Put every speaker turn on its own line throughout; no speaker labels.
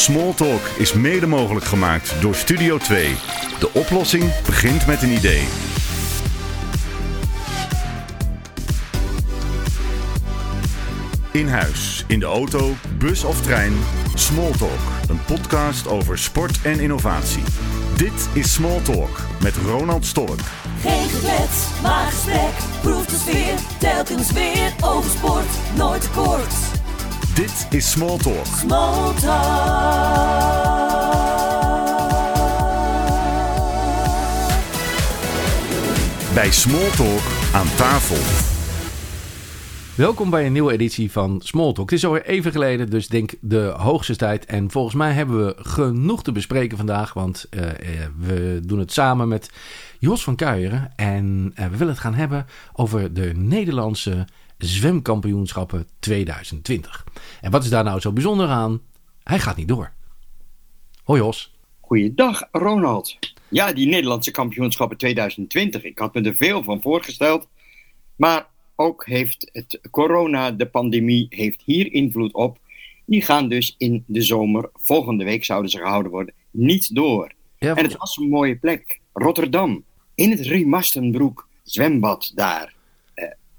Smalltalk is mede mogelijk gemaakt door Studio 2. De oplossing begint met een idee. In huis, in de auto, bus of trein. Smalltalk, een podcast over sport en innovatie. Dit is Smalltalk met Ronald Stork.
Geen geklets, maar gesprek. Proef de sfeer, telkens weer. Over sport, nooit kort.
Dit is Smalltalk.
Small talk.
Bij Smalltalk aan tafel.
Welkom bij een nieuwe editie van Smalltalk. Het is alweer even geleden, dus denk de hoogste tijd. En volgens mij hebben we genoeg te bespreken vandaag, want eh, eh, we doen het samen met Jos van Kuijeren. En eh, we willen het gaan hebben over de Nederlandse zwemkampioenschappen 2020. En wat is daar nou zo bijzonder aan? Hij gaat niet door. Hoi Jos.
Goeiedag, Ronald. Ja, die Nederlandse kampioenschappen 2020. Ik had me er veel van voorgesteld. Maar ook heeft het corona, de pandemie, heeft hier invloed op. Die gaan dus in de zomer, volgende week zouden ze gehouden worden, niet door.
Ja,
En het was een mooie plek. Rotterdam. In het Riemarstenbroek zwembad daar.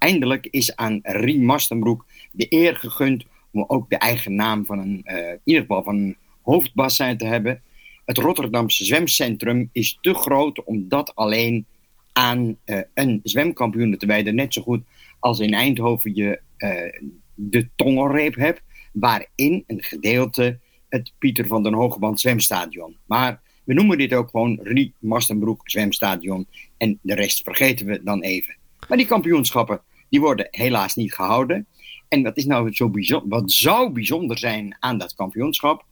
Eindelijk is aan Riemarstenbroek de eer gegund om ook de eigen naam van een, eh, in ieder geval van een hoofdbassin te hebben. Het Rotterdamse zwemcentrum is te groot om dat alleen aan eh, een zwemkampioen te wijden. Net zo goed als in Eindhoven je eh, de tongelreep hebt, waarin een gedeelte het Pieter van den Hogeband zwemstadion. Maar we noemen dit ook gewoon Rie Mastenbroek zwemstadion en de rest vergeten we dan even. Maar die kampioenschappen die worden helaas niet gehouden. En wat is nou zo bijzonder? Wat zou bijzonder zijn aan dat kampioenschap?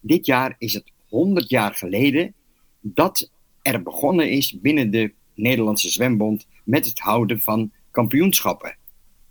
Dit jaar is het 100 jaar geleden dat er begonnen is binnen de Nederlandse Zwembond met het houden van kampioenschappen.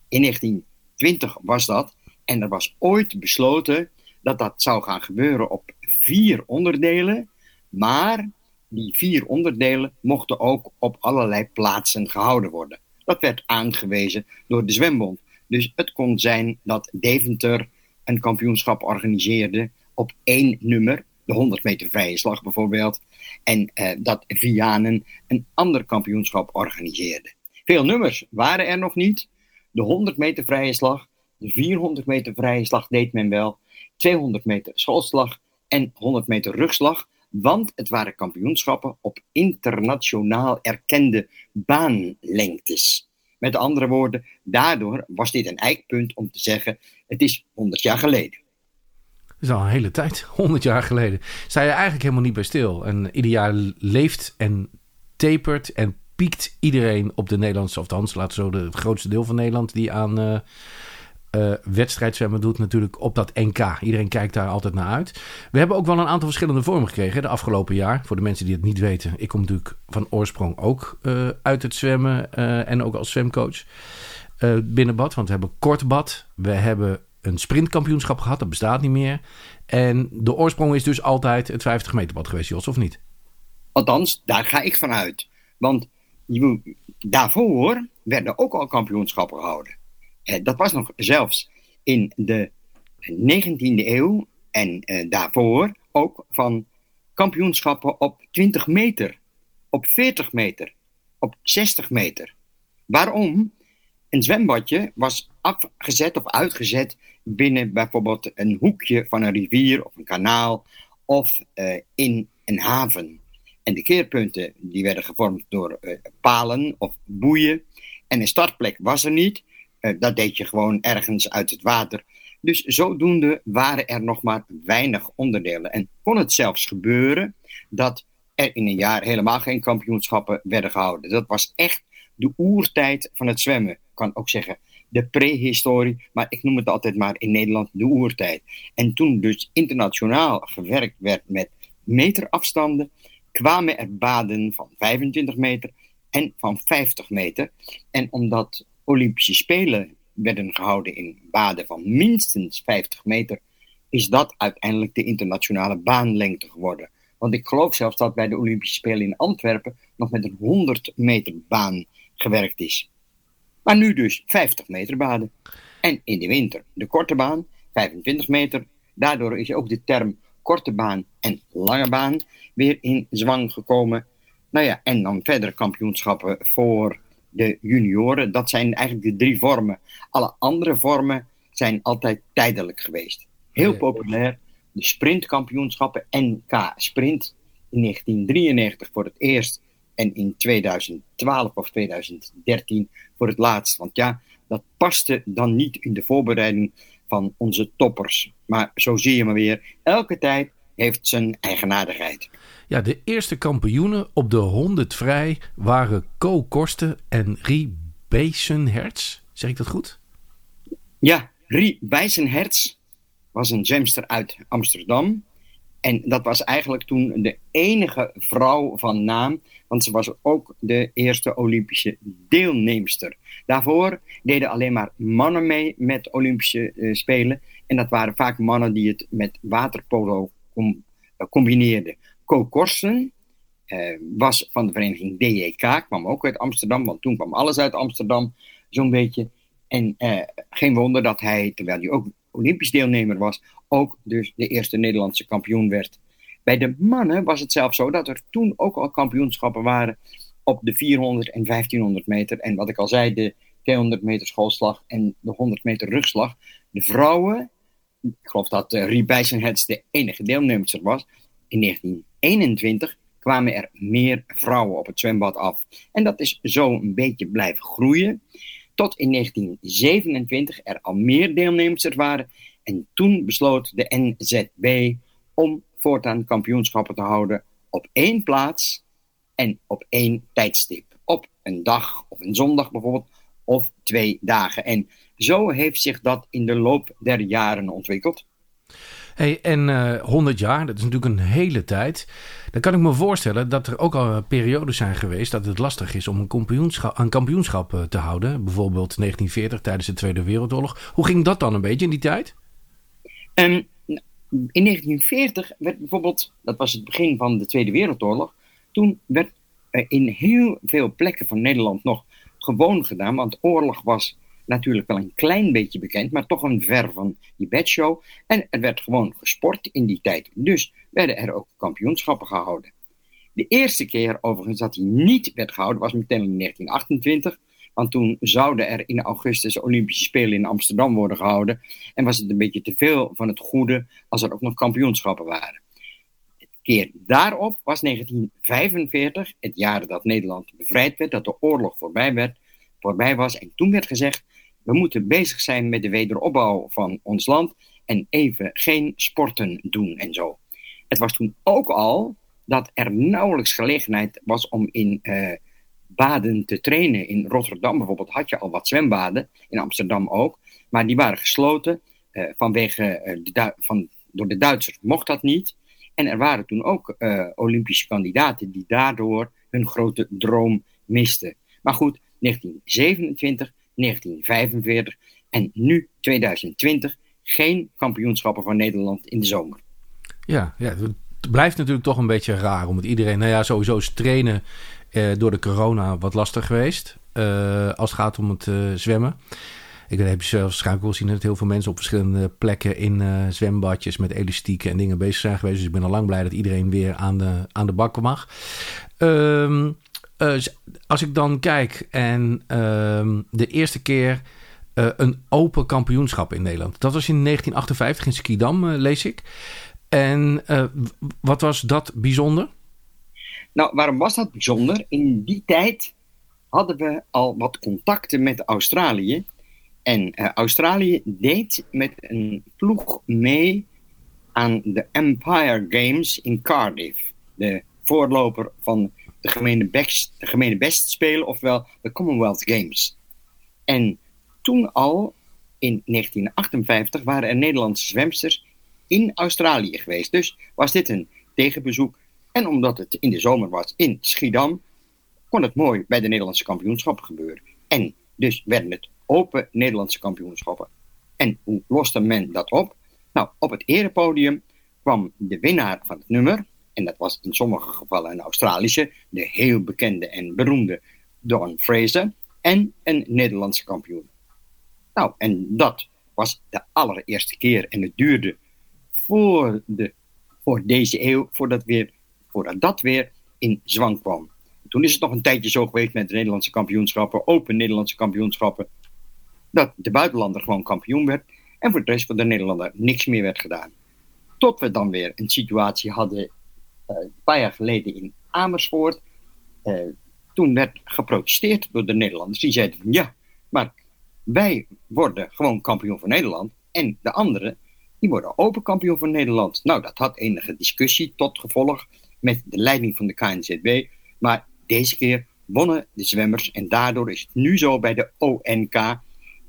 In 1920 was dat. En er was ooit besloten dat dat zou gaan gebeuren op vier onderdelen. Maar die vier onderdelen mochten ook op allerlei plaatsen gehouden worden. Dat werd aangewezen door de Zwembond. Dus het kon zijn dat Deventer een kampioenschap organiseerde op één nummer, de 100 meter vrije slag bijvoorbeeld, en eh, dat Vianen een ander kampioenschap organiseerde. Veel nummers waren er nog niet. De 100 meter vrije slag, de 400 meter vrije slag deed men wel, 200 meter schoolslag en 100 meter rugslag, want het waren kampioenschappen op internationaal erkende baanlengtes. Met andere woorden, daardoor was dit een eikpunt om te zeggen: het is 100 jaar geleden.
Dat is al een hele tijd, 100 jaar geleden. Sta je eigenlijk helemaal niet bij stil. En ieder jaar leeft en tapert en piekt iedereen op de Nederlandse, of laat zo de grootste deel van Nederland die aan eh eh, wedstrijdzwemmen doet, natuurlijk op dat NK. Iedereen kijkt daar altijd naar uit. We hebben ook wel een aantal verschillende vormen gekregen de afgelopen jaar. Voor de mensen die het niet weten, ik kom natuurlijk van oorsprong ook eh, uit het zwemmen eh, en ook als zwemcoach binnenbad. Want we hebben kortbad, we hebben een sprintkampioenschap gehad, dat bestaat niet meer. En de oorsprong is dus altijd het 50 meter bad geweest, Jos, of niet?
Althans, daar ga ik vanuit. Want daarvoor werden ook al kampioenschappen gehouden. Eh, dat was nog zelfs in de 19e eeuw en eh, daarvoor ook van kampioenschappen op 20 meter, op 40 meter, op 60 meter. Waarom? Een zwembadje was afgezet of uitgezet binnen bijvoorbeeld een hoekje van een rivier of een kanaal of eh, in een haven. En de keerpunten die werden gevormd door palen of boeien. En een startplek was er niet. Eh, dat deed je gewoon ergens uit het water. Dus zodoende waren er nog maar weinig onderdelen. En kon het zelfs gebeuren dat er in een jaar helemaal geen kampioenschappen werden gehouden. Dat was echt de oertijd van het zwemmen. Ik kan ook zeggen de prehistorie, maar ik noem het altijd maar in Nederland de oertijd. En toen dus internationaal gewerkt werd met meterafstanden, kwamen er baden van 25 meter en van 50 meter. En omdat Olympische Spelen werden gehouden in baden van minstens 50 meter, is dat uiteindelijk de internationale baanlengte geworden. Want ik geloof zelfs dat bij de Olympische Spelen in Antwerpen nog met een 100 meter baan gewerkt is. Maar nu dus 50 meter baden. En in de winter de korte baan, 25 meter. Daardoor is ook de term korte baan en lange baan weer in zwang gekomen. Nou ja, en dan verdere kampioenschappen voor de junioren. Dat zijn eigenlijk de drie vormen. Alle andere vormen zijn altijd tijdelijk geweest. Heel populair. De sprintkampioenschappen, NK Sprint in 1993 voor het eerst en in 2012 of 2013 voor het laatst. Want ja, dat paste dan niet in de voorbereiding van onze toppers. Maar zo zie je maar weer, elke tijd heeft zijn eigenaardigheid.
Ja, de eerste kampioenen op de 100 vrij waren Co Korsten en Rie Beesenhertz. Zeg ik dat goed?
Ja, Rie Wijzenhertz was een zwemster uit Amsterdam. En dat was eigenlijk toen de enige vrouw van naam, want ze was ook de eerste Olympische deelnemster. Daarvoor deden alleen maar mannen mee met Olympische uh, Spelen. En dat waren vaak mannen die het met waterpolo com combineerden. Co Korsen uh, was van de vereniging DJK, kwam ook uit Amsterdam, want toen kwam alles uit Amsterdam, zo'n beetje. En geen wonder dat hij, terwijl hij ook Olympisch deelnemer was, ook dus de eerste Nederlandse kampioen werd. Bij de mannen was het zelfs zo dat er toen ook al kampioenschappen waren op de 400 en 1500 meter. En wat ik al zei, de 200 meter schoolslag en de 100 meter rugslag. De vrouwen, ik geloof dat uh, Rie Bijsenhets de enige deelnemer was, in 1921 kwamen er meer vrouwen op het zwembad af. En dat is zo een beetje blijven groeien. Tot in 1927 er al meer deelnemers waren. En toen besloot de NZB om voortaan kampioenschappen te houden op één plaats en op één tijdstip. Op een dag of een zondag bijvoorbeeld, of twee dagen. En zo heeft zich dat in de loop der jaren ontwikkeld.
Hey, en uh, eh, 100 jaar, dat is natuurlijk een hele tijd. Dan kan ik me voorstellen dat er ook al periodes zijn geweest dat het lastig is om een kampioenschap, een kampioenschap eh, te houden. Bijvoorbeeld 1940 tijdens de Tweede Wereldoorlog. Hoe ging dat dan een beetje in die tijd?
Um, in 1940 werd bijvoorbeeld, dat was het begin van de Tweede Wereldoorlog, toen werd in heel veel plekken van Nederland nog gewoon gedaan, want oorlog was natuurlijk wel een klein beetje bekend, maar toch een ver van die bedshow. En er werd gewoon gesport in die tijd. Dus werden er ook kampioenschappen gehouden. De eerste keer overigens dat die niet werd gehouden was meteen in 1928. Want toen zouden er in augustus Olympische Spelen in Amsterdam worden gehouden. En was het een beetje te veel van het goede als er ook nog kampioenschappen waren. De keer daarop was 1945, het jaar dat Nederland bevrijd werd, dat de oorlog voorbij, werd, voorbij was. En toen werd gezegd, we moeten bezig zijn met de wederopbouw van ons land en even geen sporten doen en zo. Het was toen ook al dat er nauwelijks gelegenheid was om in uh, baden te trainen. In Rotterdam bijvoorbeeld had je al wat zwembaden, in Amsterdam ook, maar die waren gesloten uh, vanwege de van, door de Duitsers mocht dat niet. En er waren toen ook Olympische kandidaten die daardoor hun grote droom misten. Maar goed, 1927 1945 en nu 2020 geen kampioenschappen voor Nederland in de zomer.
Ja, ja, het blijft natuurlijk toch een beetje raar om het iedereen. Nou ja, sowieso is trainen eh, door de corona wat lastig geweest. Uh, als het gaat om het uh, zwemmen. Ik heb zelfs waarschijnlijk wel zien dat heel veel mensen op verschillende plekken in uh, zwembadjes met elastieken en dingen bezig zijn geweest. Dus ik ben al lang blij dat iedereen weer aan de, aan de bak mag. Ehm uh, als ik dan kijk en uh, de eerste keer uh, een open kampioenschap in Nederland. Dat was in 1958 in Skidam, uh, lees ik. En wat was dat bijzonder?
Nou, waarom was dat bijzonder? In die tijd hadden we al wat contacten met Australië. En Australië deed met een ploeg mee aan de Empire Games in Cardiff. De voorloper van de gemene, best, de best spelen, ofwel de Commonwealth Games. En toen al, in 1958, waren er Nederlandse zwemsters in Australië geweest. Dus was dit een tegenbezoek. En omdat het in de zomer was in Schiedam, kon het mooi bij de Nederlandse kampioenschappen gebeuren. En dus werden het open Nederlandse kampioenschappen. En hoe loste men dat op? Nou, op het erepodium kwam de winnaar van het nummer, en dat was in sommige gevallen een Australische, de heel bekende en beroemde Don Fraser, en een Nederlandse kampioen. Nou, en dat was de allereerste keer en het duurde voor de voor deze eeuw, voordat, weer, voordat dat weer in zwang kwam. Toen is het nog een tijdje zo geweest met de Nederlandse kampioenschappen, open Nederlandse kampioenschappen, dat de buitenlander gewoon kampioen werd en voor de rest van de Nederlander niks meer werd gedaan. Tot we dan weer een situatie hadden, een paar jaar geleden in Amersfoort. Uh, toen werd geprotesteerd door de Nederlanders. Die zeiden van ja, maar wij worden gewoon kampioen van Nederland. En de anderen, die worden open kampioen van Nederland. Nou, dat had enige discussie tot gevolg met de leiding van de KNZB. Maar deze keer wonnen de zwemmers. En daardoor is het nu zo bij de ONK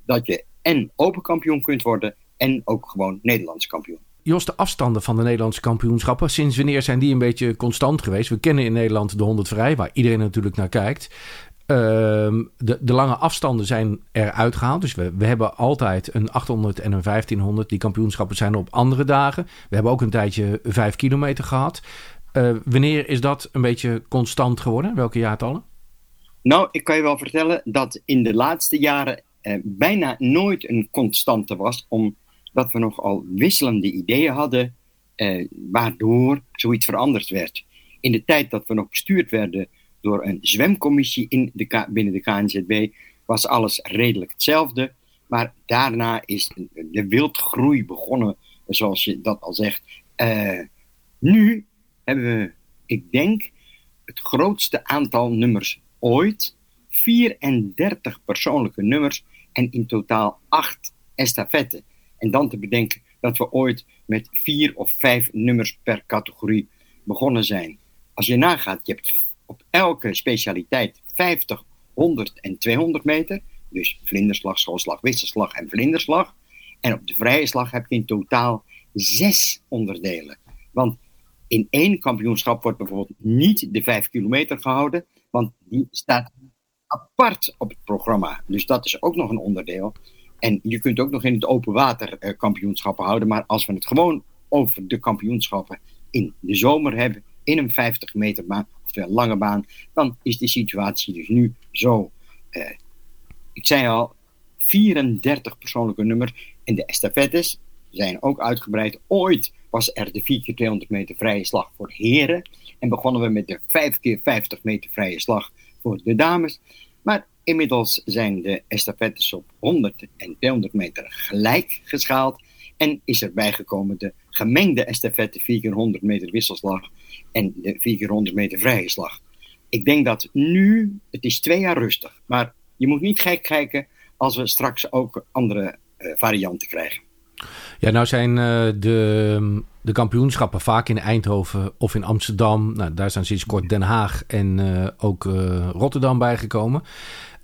dat je en open kampioen kunt worden en ook gewoon Nederlands kampioen.
Jos, de afstanden van de Nederlandse kampioenschappen, sinds wanneer zijn die een beetje constant geweest? We kennen in Nederland de 100 vrij, waar iedereen natuurlijk naar kijkt. Ehm, de, de, lange afstanden zijn eruit gehaald. Dus we, we hebben altijd een 800 en een 1500. Die kampioenschappen zijn op andere dagen. We hebben ook een tijdje 5 kilometer gehad. Uh, wanneer is dat een beetje constant geworden? Welke jaartallen?
Nou, ik kan je wel vertellen dat in de laatste jaren eh, bijna nooit een constante was, omdat we nogal wisselende ideeën hadden, eh, waardoor zoiets veranderd werd. In de tijd dat we nog bestuurd werden door een zwemcommissie in de binnen de KNZB, was alles redelijk hetzelfde. Maar daarna is de wildgroei begonnen, zoals je dat al zegt. Uh, nu hebben we, ik denk, het grootste aantal nummers ooit. 34 persoonlijke nummers en in totaal 8 estafetten. En dan te bedenken dat we ooit met vier of vijf nummers per categorie begonnen zijn. Als je nagaat, je hebt op elke specialiteit 50, 100 en 200 meter. Dus vlinderslag, schoolslag, wisselslag en vlinderslag. En op de vrije slag heb je in totaal zes onderdelen. Want in één kampioenschap wordt bijvoorbeeld niet de 5 kilometer gehouden, want die staat apart op het programma. Dus dat is ook nog een onderdeel. En je kunt ook nog in het open water uh, kampioenschappen houden. Maar als we het gewoon over de kampioenschappen in de zomer hebben, in een 50 meter baan, oftewel lange baan, dan is de situatie dus nu zo. Uh, ik zei al, 34 persoonlijke nummers. En de estafettes zijn ook uitgebreid. Ooit was er de 4 keer 200 meter vrije slag voor heren. En begonnen we met de 5 keer 50 meter vrije slag voor de dames. Maar inmiddels zijn de estafettes op 100 en 200 meter gelijk geschaald. En is er bijgekomen de gemengde estafette 4 keer 100 meter wisselslag en de 4 keer 100 meter vrije slag. Ik denk dat nu, het is twee jaar rustig, maar je moet niet gek kijken als we straks ook andere uh, varianten krijgen.
Ja, nou zijn uh, de, de kampioenschappen vaak in Eindhoven of in Amsterdam. Nou, daar zijn sinds kort Den Haag en uh, ook Rotterdam bijgekomen.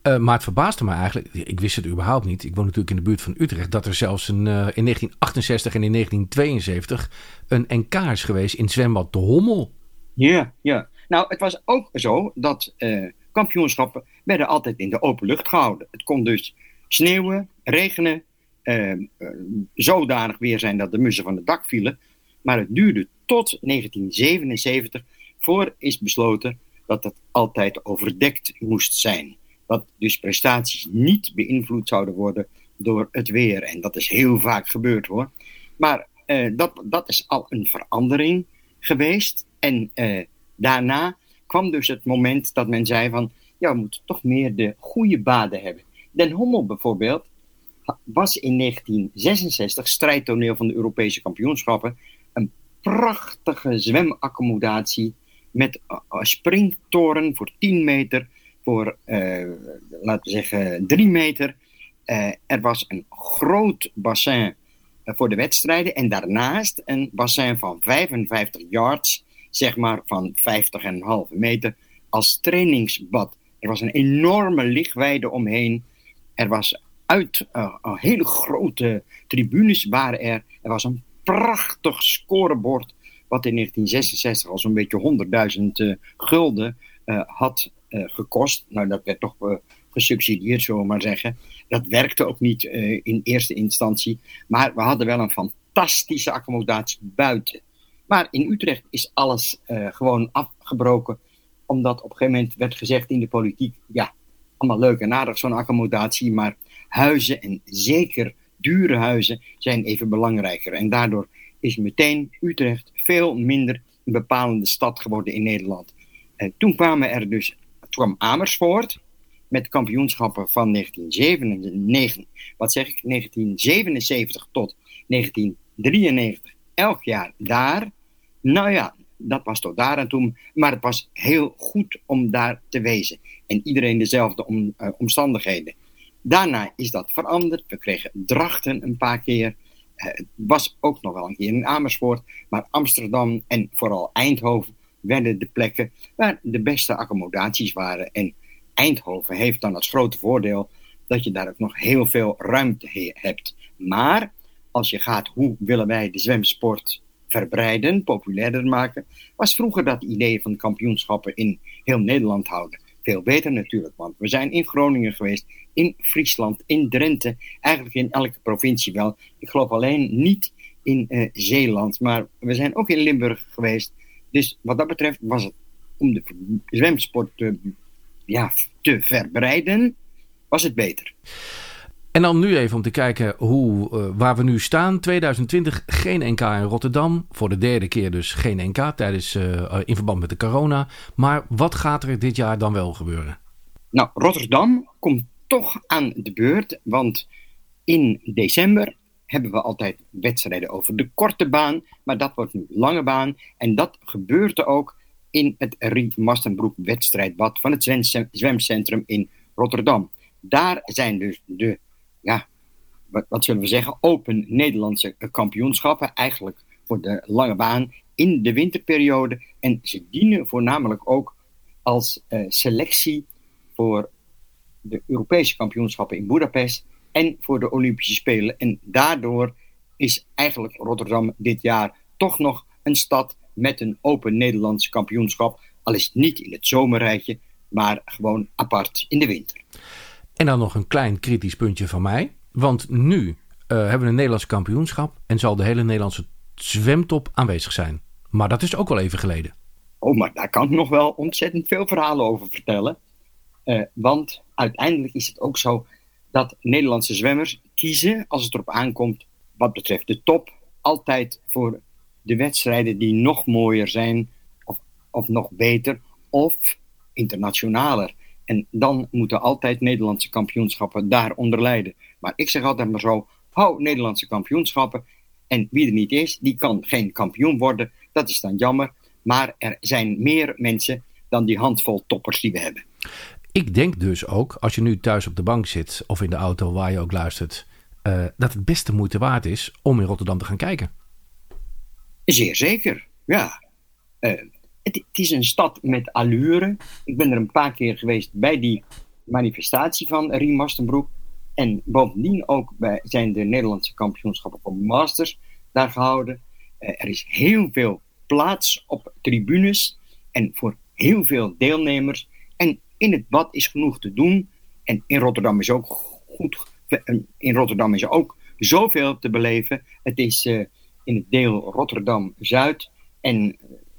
Maar het verbaasde me eigenlijk, ik wist het überhaupt niet. Ik woon natuurlijk in de buurt van Utrecht, dat er zelfs een, in 1968 en in 1972 een NK is geweest in zwembad De Hommel.
Ja, ja. Nou, het was ook zo dat kampioenschappen werden altijd in de open lucht gehouden. Het kon dus sneeuwen, regenen, uh, zodanig weer zijn dat de mussen van het dak vielen. Maar het duurde tot 1977 voor is besloten dat het altijd overdekt moest zijn. Dat dus prestaties niet beïnvloed zouden worden door het weer. En dat is heel vaak gebeurd hoor. Maar uh, dat, dat is al een verandering geweest. En uh, daarna kwam dus het moment dat men zei van... ja, we moeten toch meer de goede baden hebben. Den Hommel bijvoorbeeld was in 1966 strijdtoneel van de Europese kampioenschappen. Een prachtige zwemaccommodatie met een springtoren voor 10 meter, voor uh, laten we zeggen 3 meter. Uh, er was een groot bassin uh, voor de wedstrijden en daarnaast een bassin van 55 yards, zeg maar van 50,5 meter, als trainingsbad. Er was een enorme lichtweide omheen. Er was uit uh, hele grote tribunes waren er. Er was een prachtig scorebord, wat in 1966 al zo'n beetje 100.000 uh, gulden uh, had gekost. Nou, dat werd toch gesubsidieerd, zullen we maar zeggen. Dat werkte ook niet in eerste instantie. Maar we hadden wel een fantastische accommodatie buiten. Maar in Utrecht is alles gewoon afgebroken. Omdat op een gegeven moment werd gezegd in de politiek: ja, allemaal leuk en aardig zo'n accommodatie, maar huizen en zeker dure huizen zijn even belangrijker. En daardoor is meteen Utrecht veel minder een bepalende stad geworden in Nederland. En toen kwamen er dus, kwam Amersfoort met kampioenschappen van 1997, wat zeg ik, 1977 tot 1993, elk jaar daar. Nou ja, dat was tot daar en toen, maar het was heel goed om daar te wezen. En iedereen dezelfde om, uh, omstandigheden. Daarna is dat veranderd. We kregen Drachten een paar keer. Eh, het was ook nog wel een keer in Amersfoort. Maar Amsterdam en vooral Eindhoven werden de plekken waar de beste accommodaties waren. En Eindhoven heeft dan als grote voordeel dat je daar ook nog heel veel ruimte hebt. Maar als je gaat, hoe willen wij de zwemsport verbreiden, populairder maken, was vroeger dat idee van kampioenschappen in heel Nederland houden. Veel beter natuurlijk, want we zijn in Groningen geweest, in Friesland, in Drenthe, eigenlijk in elke provincie wel. Ik geloof alleen niet in uh, Zeeland, maar we zijn ook in Limburg geweest. Dus wat dat betreft was het om de zwemsport te, ja, te verbreiden, was het beter.
En dan nu even om te kijken hoe, uh, waar we nu staan. 2020 geen NK in Rotterdam. Voor de derde keer dus geen NK tijdens, uh, in verband met de corona. Maar wat gaat er dit jaar dan wel gebeuren?
Nou, Rotterdam komt toch aan de beurt. Want in december hebben we altijd wedstrijden over de korte baan. Maar dat wordt nu lange baan. En dat gebeurt er ook in het Rie Mastenbroek wedstrijdbad van het zwemcentrum in Rotterdam. Daar zijn dus de ja, wat, zullen we zeggen, open Nederlandse kampioenschappen. Eigenlijk voor de lange baan in de winterperiode. En ze dienen voornamelijk ook als uh, selectie voor de Europese kampioenschappen in Budapest en voor de Olympische Spelen. En daardoor is eigenlijk Rotterdam dit jaar toch nog een stad met een open Nederlands kampioenschap. Al is het niet in het zomerrijtje, maar gewoon apart in de winter.
En dan nog een klein kritisch puntje van mij. Want nu uh, hebben we een Nederlands kampioenschap en zal de hele Nederlandse zwemtop aanwezig zijn. Maar dat is ook wel even geleden.
Oh, maar daar kan ik nog wel ontzettend veel verhalen over vertellen. Uh, want uiteindelijk is het ook zo dat Nederlandse zwemmers kiezen, als het erop aankomt, wat betreft de top, altijd voor de wedstrijden die nog mooier zijn, of, of nog beter, of internationaler. En dan moeten altijd Nederlandse kampioenschappen daaronder leiden. Maar ik zeg altijd maar zo, hou Nederlandse kampioenschappen. En wie er niet is, die kan geen kampioen worden. Dat is dan jammer. Maar er zijn meer mensen dan die handvol toppers die we hebben.
Ik denk dus ook, als je nu thuis op de bank zit of in de auto waar je ook luistert, uh, dat het best moeite waard is om in Rotterdam te gaan kijken.
Zeer zeker, ja. Uh, het, is een stad met allure. Ik ben er een paar keer geweest bij die manifestatie van Rien Mastenbroek. En bovendien ook bij, zijn de Nederlandse kampioenschappen voor masters daar gehouden. Uh, er is heel veel plaats op tribunes en voor heel veel deelnemers. En in het bad is genoeg te doen. En in Rotterdam is ook goed. In Rotterdam is er ook zoveel te beleven. Het is uh, in het deel Rotterdam-Zuid. En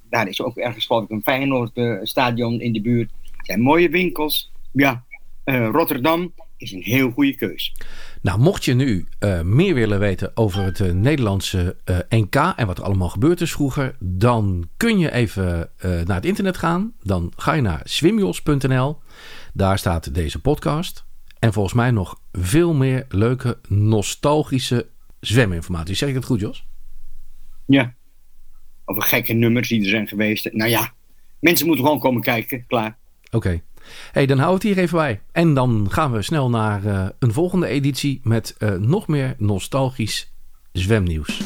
daar is ook ergens geloof ik een Feyenoord-stadion in de buurt. Er zijn mooie winkels. Ja, uh, Rotterdam is een heel goede keus.
Nou, mocht je nu uh, meer willen weten over het uh, Nederlandse NK en wat er allemaal gebeurd is vroeger, dan kun je even naar het internet gaan. Dan ga je naar swimjos.nl. Daar staat deze podcast. En volgens mij nog veel meer leuke, nostalgische zweminformatie. Zeg ik het goed, Jos?
Ja, over gekke nummers die er zijn geweest. Nou ja, mensen moeten gewoon komen kijken. Klaar.
Oké. Okay. Hey, dan hou het hier even bij. En dan gaan we snel naar uh, een volgende editie met uh, nog meer nostalgisch zwemnieuws.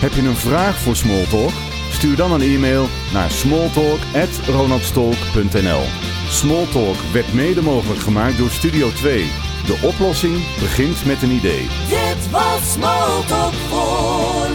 Heb je een vraag voor Smalltalk? Stuur dan een e-mail naar smalltalk.ronaldstolk.nl Smalltalk werd mede mogelijk gemaakt door Studio 2. De oplossing begint met een idee.
Dit was Smalltalk voor